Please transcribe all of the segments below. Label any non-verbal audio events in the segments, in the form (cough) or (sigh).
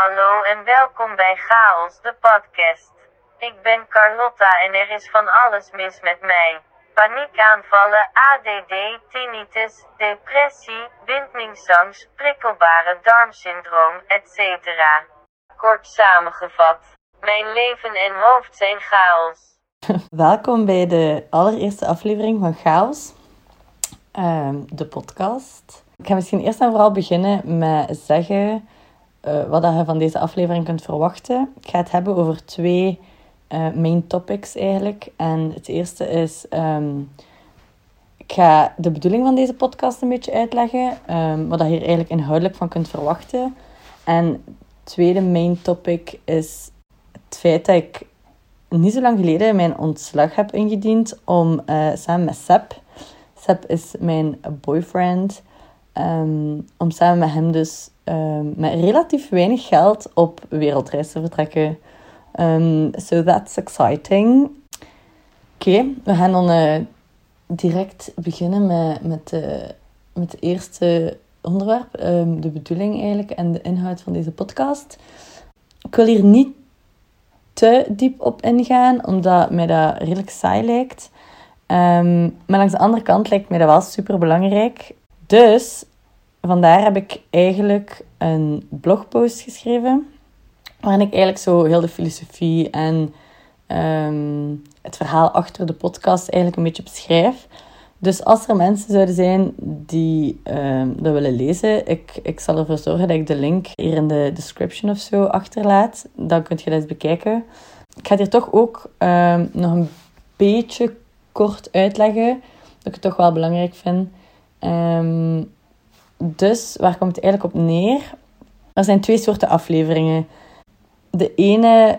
Hallo en welkom bij Chaos, de podcast. Ik ben Carlotta en er is van alles mis met mij. Paniekaanvallen, ADD, tinnitus, depressie, windningsangst, prikkelbare darmsyndroom, etc. Kort samengevat. Mijn leven en hoofd zijn chaos. (laughs) Welkom bij de allereerste aflevering van Chaos, ehm, de podcast. Ik ga misschien eerst en vooral beginnen met zeggen uh, wat je van deze aflevering kunt verwachten. Ik ga het hebben over twee uh, main topics eigenlijk. En het eerste is, um, ik ga de bedoeling van deze podcast een beetje uitleggen. Um, wat je hier eigenlijk inhoudelijk van kunt verwachten. En het tweede main topic is het feit dat ik niet zo lang geleden mijn ontslag heb ingediend om uh, samen met Seb. Seb is mijn boyfriend. Um, om samen met hem dus um, met relatief weinig geld op wereldreis te vertrekken. Um, so that's exciting. Oké, we gaan dan uh, direct beginnen met, met, de, met het eerste onderwerp. De bedoeling eigenlijk en de inhoud van deze podcast. Ik wil hier niet te diep op ingaan, omdat mij dat redelijk saai lijkt. Maar langs de andere kant lijkt mij dat wel super belangrijk. Dus vandaar heb ik eigenlijk een blogpost geschreven. Waarin ik eigenlijk zo heel de filosofie en um, het verhaal achter de podcast eigenlijk een beetje beschrijf. Dus als er mensen zouden zijn die um, dat willen lezen, ik, ik zal ervoor zorgen dat ik de link hier in de description of zo achterlaat. Dan kun je dat eens bekijken. Ik ga het hier toch ook um, nog een beetje kort uitleggen, dat ik het toch wel belangrijk vind. Um, dus waar komt het eigenlijk op neer? Er zijn twee soorten afleveringen. De ene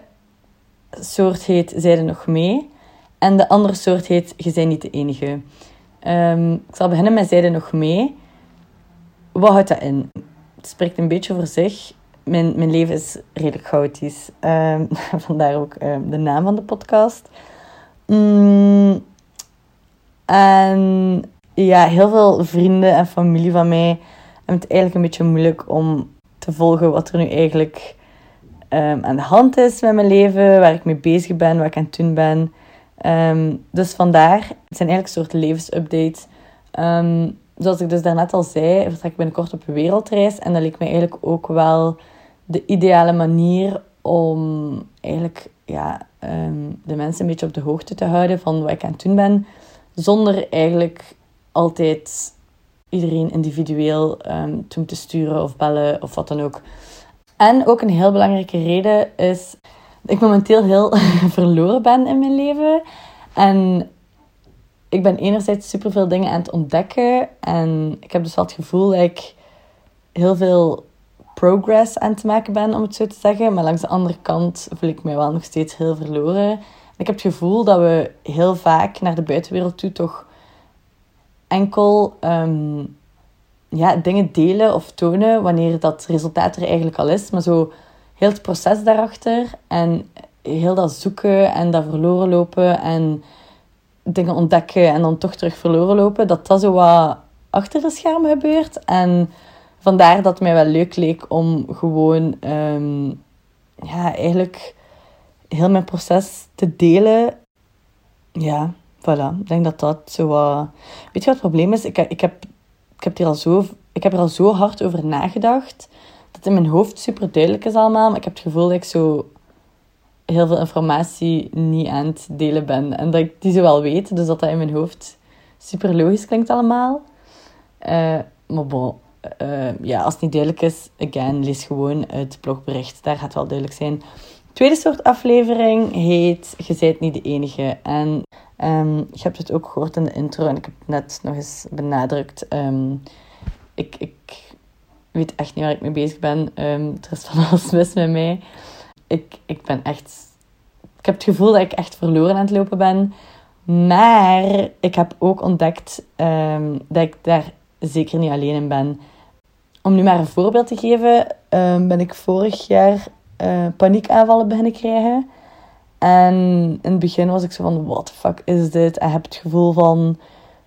soort heet Zijde nog mee. En de andere soort heet Je bent niet de enige. Um, ik zal beginnen met Zijde nog mee. Wat houdt dat in? Het spreekt een beetje voor zich. Mijn, mijn leven is redelijk chaotisch. Um, (laughs) vandaar ook de naam van de podcast. Mm, en ja, heel veel vrienden en familie van mij hebben het eigenlijk een beetje moeilijk om te volgen wat er nu eigenlijk um, aan de hand is met mijn leven, waar ik mee bezig ben, wat ik aan het doen ben. Um, dus vandaar, het zijn eigenlijk een soort levensupdates. Um, zoals ik dus daarnet al zei, vertrek ik binnenkort op een wereldreis. En dat leek mij eigenlijk ook wel de ideale manier om eigenlijk ja, de mensen een beetje op de hoogte te houden van wat ik aan het doen ben. Zonder eigenlijk altijd iedereen individueel um, toe te sturen of bellen of wat dan ook. En ook een heel belangrijke reden is dat ik momenteel heel (laughs) verloren ben in mijn leven. En ik ben enerzijds superveel dingen aan het ontdekken. En ik heb dus wel het gevoel dat ik heel veel progress aan te maken ben, om het zo te zeggen. Maar langs de andere kant voel ik mij wel nog steeds heel verloren. ik heb het gevoel dat we heel vaak naar de buitenwereld toe toch enkel um, ja, dingen delen of tonen wanneer dat resultaat er eigenlijk al is. Maar zo heel het proces daarachter en heel dat zoeken en dat verloren lopen en dingen ontdekken en dan toch terug verloren lopen, dat dat zo wat achter de schermen gebeurt. En vandaar dat het mij wel leuk leek om gewoon um, ja, eigenlijk heel mijn proces te delen. Ja, voilà. Ik denk dat dat zo. Weet je wat het probleem is? Ik, ik, heb, ik, heb, hier al zo, ik heb er al zo hard over nagedacht dat in mijn hoofd super duidelijk is allemaal. Maar ik heb het gevoel dat ik zo heel veel informatie niet aan het delen ben. En dat ik die zo wel weet. Dus dat dat in mijn hoofd super logisch klinkt allemaal. Uh, maar bon, uh, ja, als het niet duidelijk is, again, lees gewoon het blogbericht. Daar gaat wel duidelijk zijn. tweede soort aflevering heet Je zijt niet de enige. En Um, je hebt het ook gehoord in de intro en ik heb het net nog eens benadrukt. Um, ik, ik weet echt niet waar ik mee bezig ben. Um, er is van (laughs) alles mis met mij. Ik, ik ben echt... Ik heb het gevoel dat ik echt verloren aan het lopen ben. Maar ik heb ook ontdekt dat ik daar zeker niet alleen in ben. Om nu maar een voorbeeld te geven, ben ik vorig jaar uh, paniekaanvallen beginnen krijgen. En in het begin was ik zo van, what the fuck is dit? En heb het gevoel van,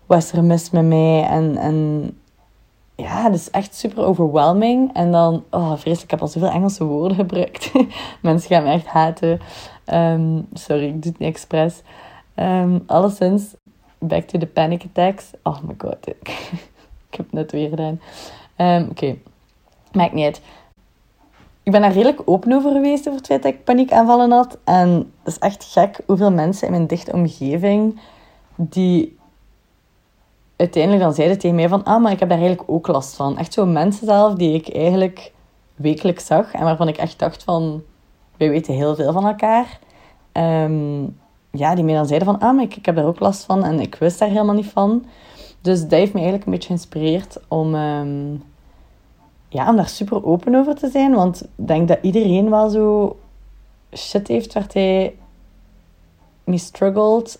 wat is er mis met mij? En, en ja, dus echt super overwhelming. En dan, oh vreselijk, ik heb al zoveel Engelse woorden gebruikt. (laughs) Mensen gaan me echt haten. Ehm, sorry, ik doe het niet expres. Um, alleszins, back to the panic attacks. Oh my god, ik, (laughs) heb het net weer gedaan. Um, Oké, maakt niet uit. Ik ben daar redelijk open over geweest, over het feit dat ik paniekaanvallen had. En het is echt gek hoeveel mensen in mijn dichte omgeving die uiteindelijk dan zeiden tegen mij van, ah, maar ik heb daar eigenlijk ook last van. Echt zo mensen zelf die ik eigenlijk wekelijks zag en waarvan ik echt dacht van, wij weten heel veel van elkaar. Um, ja, die mij dan zeiden van, ah, maar ik, heb daar ook last van en ik wist daar helemaal niet van. Dus dat heeft me eigenlijk een beetje geïnspireerd om, um, ja, om daar super open over te zijn. Want ik denk dat iedereen wel zo shit heeft waar hij mee struggelt.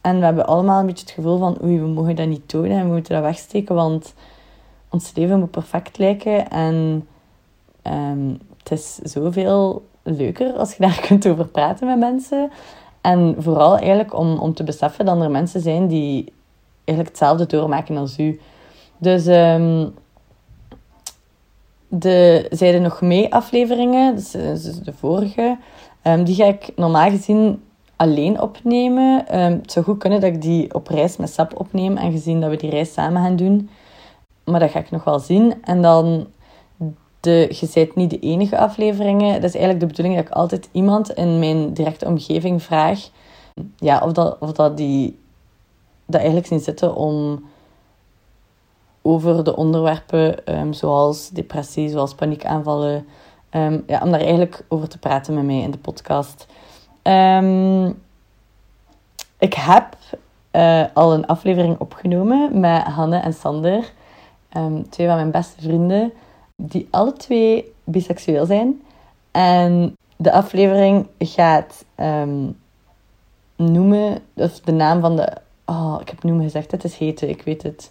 En we hebben allemaal een beetje het gevoel van, oei, we mogen dat niet doen en we moeten dat wegsteken, want ons leven moet perfect lijken. En um, het is zoveel leuker als je (laughs) daar kunt over praten met mensen. En vooral eigenlijk om, om te beseffen dat er mensen zijn die eigenlijk hetzelfde doormaken als u. Dus um, de Zijde Nog Mee afleveringen, dus, dus de vorige, um, die ga ik normaal gezien alleen opnemen. Um, het zou goed kunnen dat ik die op reis met Sap opneem, aangezien dat we die reis samen gaan doen. Maar dat ga ik nog wel zien. En dan de Je zijt niet de enige afleveringen. Dat is eigenlijk de bedoeling dat ik altijd iemand in mijn directe omgeving vraag ja, of, dat, of dat die dat eigenlijk zien zitten om over de onderwerpen um, zoals depressie, zoals paniekaanvallen, um, ja, om daar eigenlijk over te praten met mij in de podcast. Um, ik heb uh, al een aflevering opgenomen met Hanne en Sander, twee van mijn beste vrienden die alle twee biseksueel zijn. En de aflevering gaat noemen, of de naam van de. Oh, ik heb noemen gezegd, het is hete, ik weet het.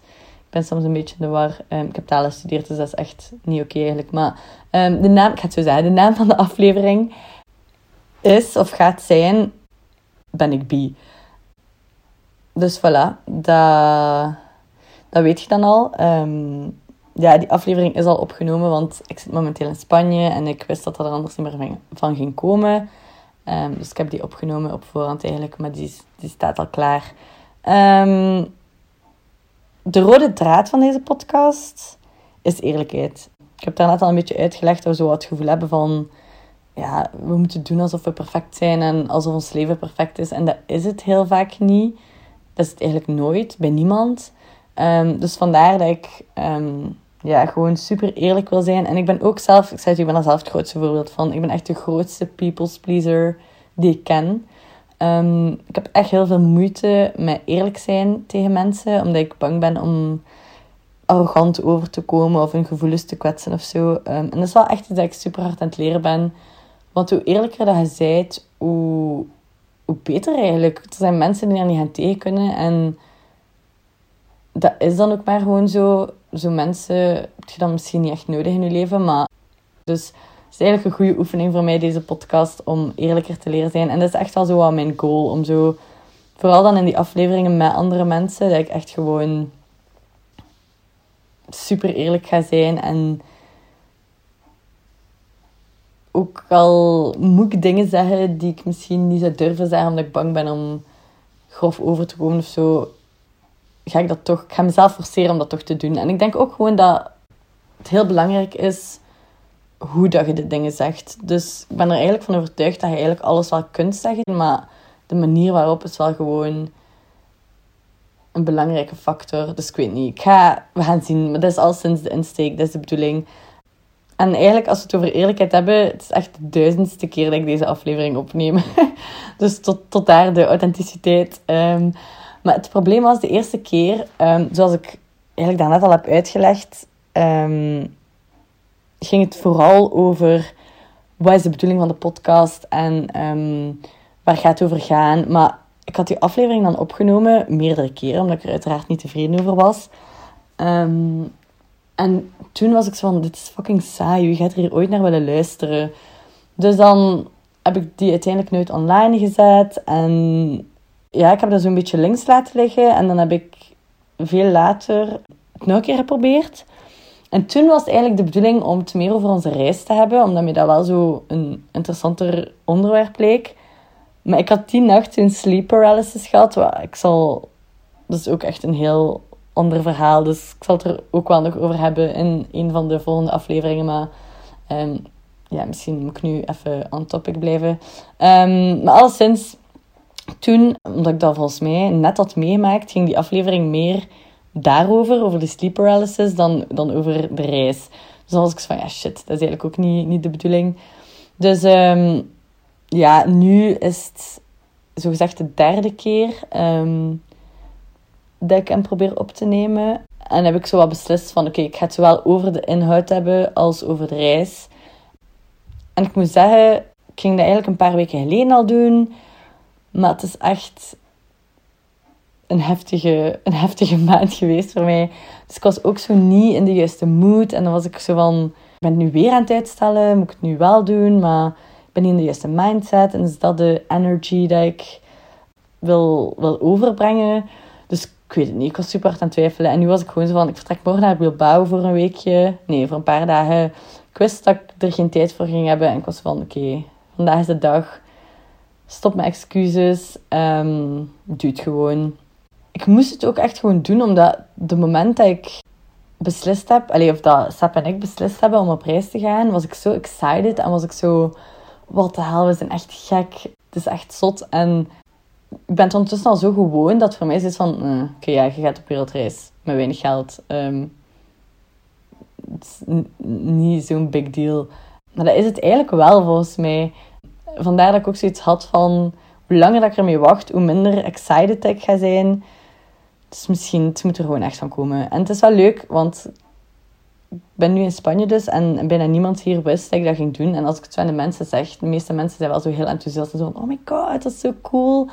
Ben soms een beetje in de war. Um, ik heb talen gestudeerd, dus dat is echt niet oké eigenlijk. Maar um, de naam, ik ga het zo zeggen, de naam van de aflevering is of gaat zijn: Ben ik bi? Dus voilà, dat, dat weet je dan al. Um, ja, die aflevering is al opgenomen, want ik zit momenteel in Spanje en ik wist dat dat er anders niet meer van ging komen. Dus ik heb die opgenomen op voorhand eigenlijk, maar die, die staat al klaar. Um, de rode draad van deze podcast is eerlijkheid. Ik heb daar net al een beetje uitgelegd dat we zo het gevoel hebben van... Ja, we moeten doen alsof we perfect zijn en alsof ons leven perfect is. En dat is het heel vaak niet. Dat is het eigenlijk nooit, bij niemand. Um, dus vandaar dat ik ja, gewoon super eerlijk wil zijn. En ik ben ook zelf, ik zei het, ik ben zelf het grootste voorbeeld van. Ik ben echt de grootste people's pleaser die ik ken. Um, ik heb echt heel veel moeite met eerlijk zijn tegen mensen, omdat ik bang ben om arrogant over te komen of hun gevoelens te kwetsen of zo. Um, en dat is wel echt iets dat ik super hard aan het leren ben. Want hoe eerlijker dat je zijt, hoe, hoe beter eigenlijk. Er zijn mensen die er niet aan tegen kunnen en dat is dan ook maar gewoon zo. Zo mensen heb je dan misschien niet echt nodig in je leven. Maar dus is eigenlijk een goede oefening voor mij, deze podcast, om eerlijker te leren zijn. En dat is echt wel zo wat mijn goal. Om zo, vooral dan in die afleveringen met andere mensen, dat ik echt gewoon super eerlijk ga zijn. En ook al moet ik dingen zeggen die ik misschien niet zou durven zeggen, omdat ik bang ben om grof over te komen of zo ga ik dat toch, ik ga mezelf forceren om dat toch te doen. En ik denk ook gewoon dat het heel belangrijk is hoe dat je de dingen zegt. Dus ik ben er eigenlijk van overtuigd dat je eigenlijk alles wel kunt zeggen, maar de manier waarop is wel gewoon een belangrijke factor. Dus ik weet niet. Ik ga, we gaan zien. Maar dat is al sinds de insteek. Dat is de bedoeling. En eigenlijk, als we het over eerlijkheid hebben, het is echt de duizendste keer dat ik deze aflevering opneem. (laughs) dus tot, tot daar de authenticiteit. Um, maar het probleem was de eerste keer, um, zoals ik eigenlijk daarnet al heb uitgelegd, um, ging het vooral over wat is de bedoeling van de podcast en um, waar gaat het over gaan. Maar ik had die aflevering dan opgenomen meerdere keren, omdat ik er uiteraard niet tevreden over was. en toen was ik zo van, dit is fucking saai, wie gaat er hier ooit naar willen luisteren? Dus dan heb ik die uiteindelijk nooit online gezet en ja, ik heb dat zo'n beetje links laten liggen. En dan heb ik veel later het nog een keer geprobeerd. En toen was het eigenlijk de bedoeling om het meer over onze reis te hebben, omdat me dat wel zo een interessanter onderwerp leek. Maar ik had die nacht een sleep paralysis gehad. Wat ik zal... Dat is ook echt een heel ander verhaal. Dus ik zal het er ook wel nog over hebben in een van de volgende afleveringen. Maar um, ja, misschien moet ik nu even on topic blijven. Um, maar alleszins, toen, omdat ik dat volgens mij net had meegemaakt, ging die aflevering meer daarover, over de sleep paralysis, dan, dan over de reis. Dus dan was ik van, ja shit, dat is eigenlijk ook niet, niet de bedoeling. Dus um, ja, nu is het zogezegd de derde keer um, dat ik hem probeer op te nemen. En heb ik zo wat beslist van, oké, ik ga het zowel over de inhoud hebben als over de reis. En ik moet zeggen, ik ging dat eigenlijk een paar weken geleden al doen. Maar het is echt een heftige, een heftige (laughs) maand geweest voor mij. Dus ik was ook zo niet in de juiste mood. En dan was ik zo van, ik ben nu weer aan het uitstellen. Moet ik het nu wel doen? Maar ik ben niet in de juiste mindset. En is dat de energy dat ik wil, wil overbrengen? Dus ik weet het niet. Ik was super hard aan het twijfelen. En nu was ik gewoon zo van, ik vertrek morgen naar Bilbao voor een weekje. Nee, voor een paar dagen. Ik wist dat ik er geen tijd voor ging hebben. En ik was van, oké, vandaag is de dag. Stop mijn excuses. Um, doe het gewoon ik moest het ook echt gewoon doen, omdat de moment dat ik beslist heb, of dat Sap en ik beslist hebben om op reis te gaan, was ik zo excited en was ik zo, wat de hel, we zijn echt gek. Het is echt zot. En ik ben het ondertussen al zo gewoon dat voor mij is van, uh, oké, ja, je gaat op wereldreis met weinig geld. Um, het is niet zo'n big deal. Maar dat is het eigenlijk wel volgens mij. Vandaar dat ik ook zoiets had van, hoe langer dat ik ermee wacht, hoe minder excited ik ga zijn. Dus misschien, het moet er gewoon echt van komen. En het is wel leuk, want ik ben nu in Spanje dus en bijna niemand hier wist dat ik dat ging doen. En als ik het zo aan de mensen zeg, de meeste mensen zijn wel zo heel enthousiast en zo van, oh my god, dat is zo cool.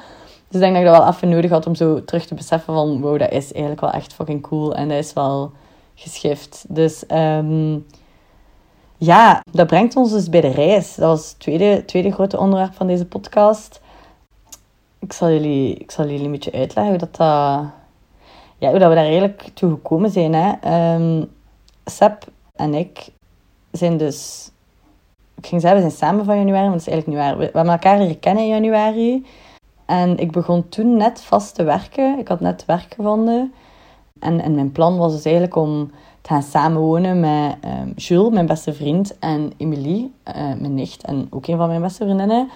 Dus ik denk dat ik dat wel even nodig had om zo terug te beseffen van, wow, dat is eigenlijk wel echt fucking cool. En dat is wel geschift. Dus um, ja, dat brengt ons dus bij de reis. Dat was het tweede, tweede grote onderwerp van deze podcast. Ik zal jullie, ik zal jullie een beetje uitleggen hoe dat... Uh, ja, hoe dat we daar eigenlijk toe gekomen zijn. Hè. Um, Seb en ik zijn dus... Ik ging zeggen, we zijn samen van januari, maar dat is eigenlijk niet waar. We, hebben elkaar leren kennen in januari. En ik begon toen net vast te werken. Ik had net werk gevonden. En, en mijn plan was dus eigenlijk om te gaan samenwonen met um, Jules, mijn beste vriend, en Emilie, uh, mijn nicht, en ook een van mijn beste vriendinnen.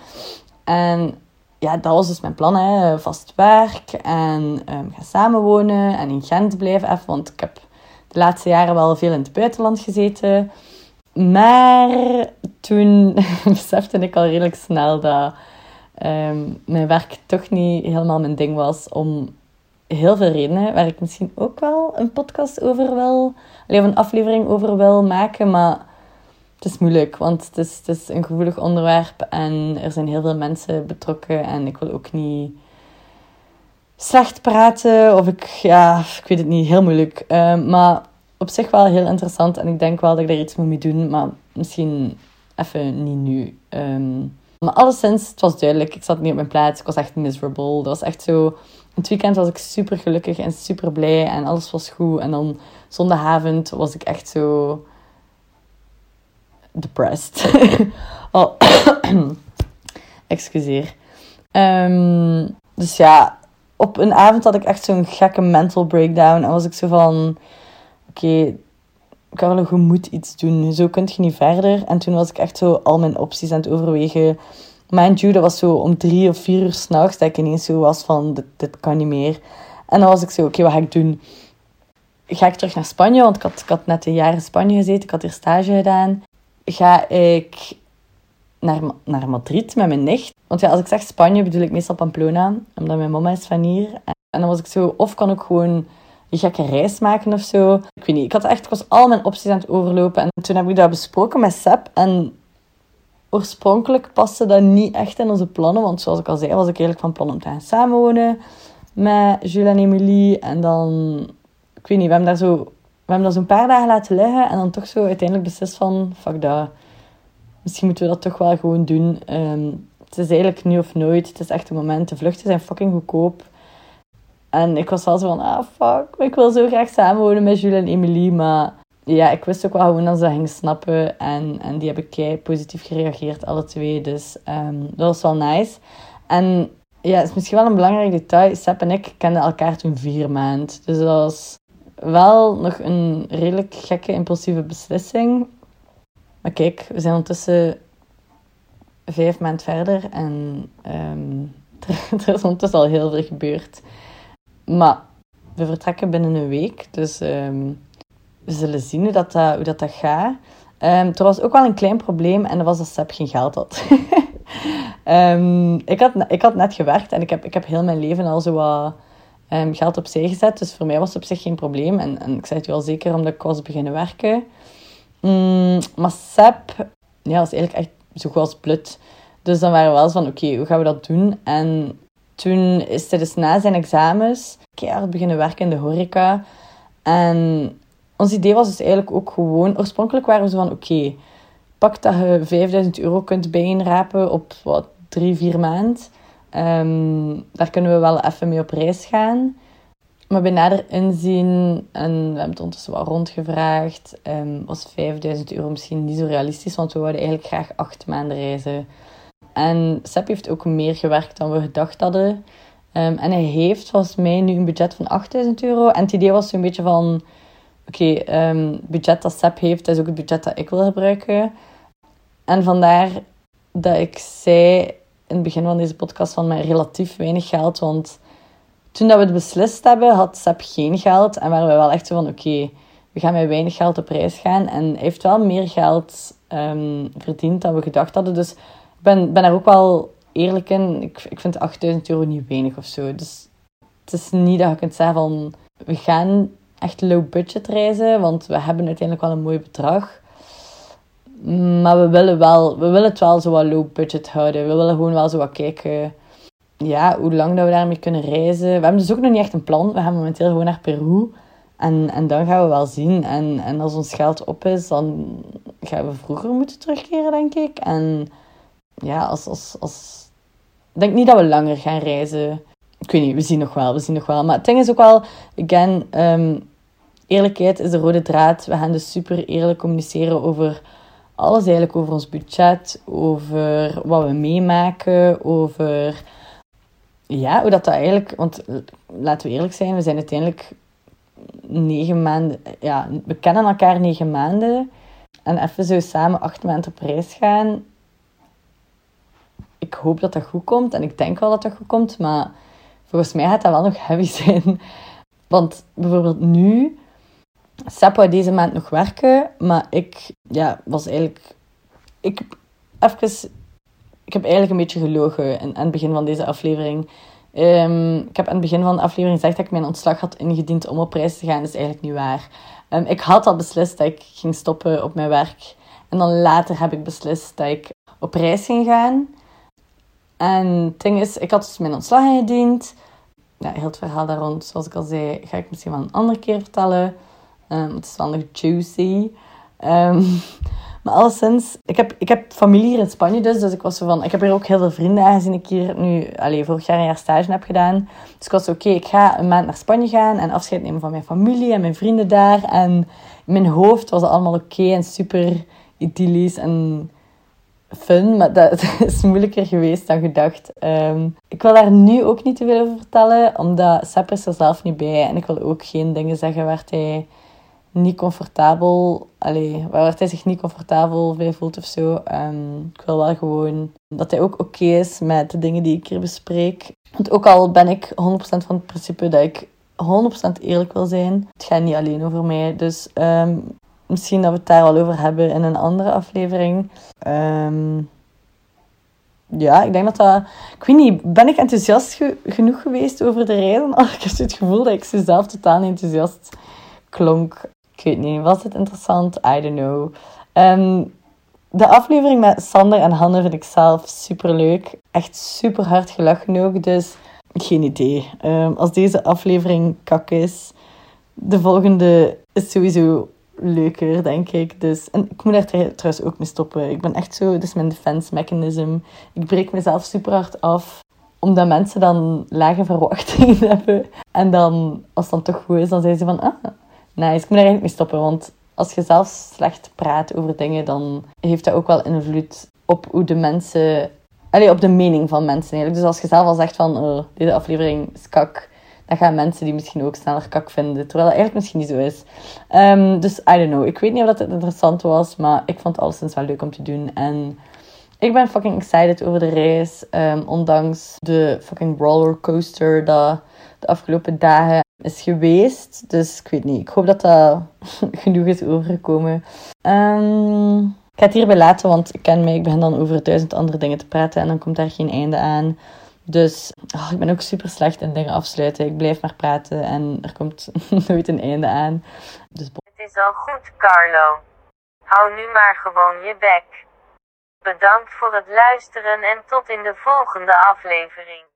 En ja, dat was dus mijn plan. Hè. Vast werk en um, gaan samenwonen en in Gent blijven even. Want ik heb de laatste jaren wel veel in het buitenland gezeten. Maar toen (laughs) besefte ik al redelijk snel dat um, mijn werk toch niet helemaal mijn ding was. Om heel veel redenen, waar ik misschien ook wel een podcast over wil, alleen een aflevering over wil maken. Maar het is moeilijk, want het is, een gevoelig onderwerp en er zijn heel veel mensen betrokken en ik wil ook niet slecht praten of ik, ja, ik weet het niet, heel moeilijk. Uh, maar op zich wel heel interessant en ik denk wel dat ik daar iets mee doen, maar misschien even niet nu. Um, maar alleszins, het was duidelijk, ik zat niet op mijn plaats, ik was echt miserable. Dat was echt zo, het weekend was ik super gelukkig en super blij en alles was goed. En dan zondagavond was ik echt zo depressed. (laughs) oh. (coughs) Excuseer. Um, dus ja, op een avond had ik echt zo'n gekke mental breakdown. En was ik zo van... Oké, okay, Carlo, je moet iets doen. Zo kun je niet verder. En toen was ik echt zo al mijn opties aan het overwegen. Mind you, dat was zo om drie of vier uur s'nachts dat ik ineens zo was van... Dit, dit kan niet meer. En dan was ik zo... Oké, okay, wat ga ik doen? Ga ik terug naar Spanje? Want ik had, ik had net een jaar in Spanje gezeten. Ik had hier stage gedaan ga ik naar, naar Madrid met mijn nicht. Want ja, als ik zeg Spanje bedoel ik meestal Pamplona, omdat mijn mama is van hier. En dan was ik zo, of kan ik gewoon een gekke reis maken of zo. Ik weet niet, ik had echt, was al mijn opties aan het overlopen. En toen heb ik dat besproken met Seb. En oorspronkelijk paste dat niet echt in onze plannen. Want zoals ik al zei, was ik eigenlijk van plan om te gaan samenwonen met Jules en Emilie. En dan, ik weet niet, we hebben daar zo hebben dat zo'n paar dagen laten liggen en dan toch zo uiteindelijk beslist van, fuck dat. Misschien moeten we dat toch wel gewoon doen. Um, het is eigenlijk nu of nooit. Het is echt een moment. De vluchten zijn fucking goedkoop. En ik was wel zo van, ah fuck, ik wil zo graag samenwonen met Jules en Emily. Maar ja, ik wist ook wel gewoon dat ze gingen snappen. En, en die heb ik kei positief gereageerd, alle twee. Dus um, dat was wel nice. En ja, het is misschien wel een belangrijk detail. Seb en ik kenden elkaar toen vier maanden. Dus dat was wel nog een redelijk gekke, impulsieve beslissing. Maar kijk, we zijn ondertussen vijf maanden verder en um, (laughs) er, is ondertussen al heel veel gebeurd. Maar we vertrekken binnen een week, dus um, we zullen zien hoe dat, dat gaat. Um, er was ook wel een klein probleem en dat was dat Seb geen geld had. (laughs) ik, had ik had net gewerkt en ik heb, ik heb heel mijn leven al zo wat um, geld opzij gezet. Dus voor mij was het op zich geen probleem. En, en ik zei het wel zeker omdat ik was beginnen werken. Mm, maar Seb ja, was eigenlijk echt zo goed als blut. Dus dan waren we wel eens van, oké, hoe gaan we dat doen? En toen is hij dus na zijn examens keihard beginnen werken in de horeca. En ons idee was dus eigenlijk ook gewoon... Oorspronkelijk waren we zo van, oké, pak dat je 5000 euro kunt bijeenrapen op wat, drie, vier maanden. Um, daar kunnen we wel even mee op reis gaan. Maar bij nader inzien, en we hebben het ondertussen wel rondgevraagd, um, was 5000 euro misschien niet zo realistisch, want we wilden eigenlijk graag acht maanden reizen. En Seb heeft ook meer gewerkt dan we gedacht hadden. Um, en hij heeft volgens mij nu een budget van 8000 euro. En het idee was zo'n beetje van, oké, okay, budget dat Seb heeft, is ook het budget dat ik wil gebruiken. En vandaar dat ik zei in het begin van deze podcast van mij relatief weinig geld. Want toen dat we het beslist hebben, had Seb geen geld. En waren we wel echt zo van, oké, we gaan met weinig geld op reis gaan. En hij heeft wel meer geld um, verdiend dan we gedacht hadden. Dus ik ben, ben er ook wel eerlijk in. Ik, ik vind 8000 euro niet weinig of zo. Dus het is niet dat je kunt zeggen van, we gaan echt low budget reizen. Want we hebben uiteindelijk wel een mooi bedrag. Maar we willen, wel, we willen het wel zo wat low budget houden. We willen gewoon wel zo wat kijken ja, hoe lang dat we daarmee kunnen reizen. We hebben dus ook nog niet echt een plan. We gaan momenteel gewoon naar Peru. En, en dan gaan we wel zien. En, en als ons geld op is, dan gaan we vroeger moeten terugkeren, denk ik. En ja, als, als, als... Ik denk niet dat we langer gaan reizen. Ik weet niet, we zien nog wel, we zien nog wel. Maar het ding is ook wel, again, um, eerlijkheid is de rode draad. We gaan dus super eerlijk communiceren over alles eigenlijk over ons budget, over wat we meemaken, over ja, hoe dat, dat eigenlijk. Want laten we eerlijk zijn, we zijn uiteindelijk negen maanden. Ja, we kennen elkaar negen maanden. En even zo samen acht maanden op reis gaan. Ik hoop dat dat goed komt en ik denk wel dat dat goed komt, maar volgens mij gaat dat wel nog heavy (laughs) zijn. Want bijvoorbeeld nu Sep deze maand nog werken, maar ik ja, was eigenlijk... Ik, even, ik heb eigenlijk een beetje gelogen in, aan het begin van deze aflevering. Um, ik heb aan het begin van de aflevering gezegd dat ik mijn ontslag had ingediend om op reis te gaan. Dat is eigenlijk niet waar. Um, ik had al beslist dat ik ging stoppen op mijn werk. En dan later heb ik beslist dat ik op reis ging gaan. En het ding is, ik had dus mijn ontslag ingediend. Ja, heel het verhaal daar rond, zoals ik al zei, ga ik misschien wel een andere keer vertellen. Um, het is wel nog juicy. Um, (laughs) maar alleszins, ik heb, ik heb familie hier in Spanje dus. Dus ik was van, ik heb hier ook heel veel vrienden aangezien ik hier nu allez, vorig jaar een jaar stage heb gedaan. Dus ik was zo, oké, ik ga een maand naar Spanje gaan en afscheid nemen van mijn familie en mijn vrienden daar. En in mijn hoofd was het allemaal oké en super idyllisch en fun, maar dat (laughs) is moeilijker geweest dan gedacht. Um, ik wil daar nu ook niet te veel over vertellen, omdat Sepp is er zelf niet bij en ik wil ook geen dingen zeggen waar hij niet comfortabel, allee, waar hij zich niet comfortabel bij voelt of zo. Ik wil wel gewoon dat hij ook oké is met de dingen die ik hier bespreek. Want ook al ben ik 100% van het principe dat ik 100% eerlijk wil zijn, het gaat niet alleen over mij. Dus um, misschien dat we het daar al over hebben in een andere aflevering. Um, ja, ik denk dat dat... Ik weet niet, ben ik enthousiast genoeg geweest over de reizen? Oh, ik heb het gevoel dat ik zelf totaal enthousiast klonk. Ik weet niet, was het interessant? I don't know. Um, de aflevering met Sander en Hanne vind ik zelf super leuk. Echt super hard gelachen ook, dus geen idee. Um, als deze aflevering kak is, de volgende is sowieso leuker, denk ik. Dus, en ik moet daar trouwens ook mee stoppen. Ik ben echt zo, dit is mijn defense mechanism. Ik breek mezelf super hard af. omdat mensen dan lage verwachtingen (laughs) hebben. En dan, als het dan toch goed is, dan zeggen ze van, ah, nice, ik moet daar eigenlijk mee stoppen. Want als je zelf slecht praat over dingen, dan heeft dat ook wel invloed op hoe de mensen... Allee, op de mening van mensen eigenlijk. Dus als je zelf al zegt van, oh, deze aflevering is kak, dan gaan mensen die misschien ook sneller kak vinden. Terwijl dat eigenlijk misschien niet zo is. Ehm, dus, I don't know. Ik weet niet of dat het interessant was, maar ik vond het alleszins wel leuk om te doen. En ik ben fucking excited over de reis. Ehm, ondanks de fucking rollercoaster dat de afgelopen dagen is geweest. Dus ik weet niet. Ik hoop dat dat (laughs) genoeg is overgekomen. Um, ik ga het hierbij laten, want ik ken mij. Ik begin dan over duizend andere dingen te praten en dan komt daar geen einde aan. Dus oh, ik ben ook super slecht in dingen afsluiten. Ik blijf maar praten en er komt (laughs) nooit een einde aan. Dus het is al goed, Carlo. Hou nu maar gewoon je bek. Bedankt voor het luisteren en tot in de volgende aflevering.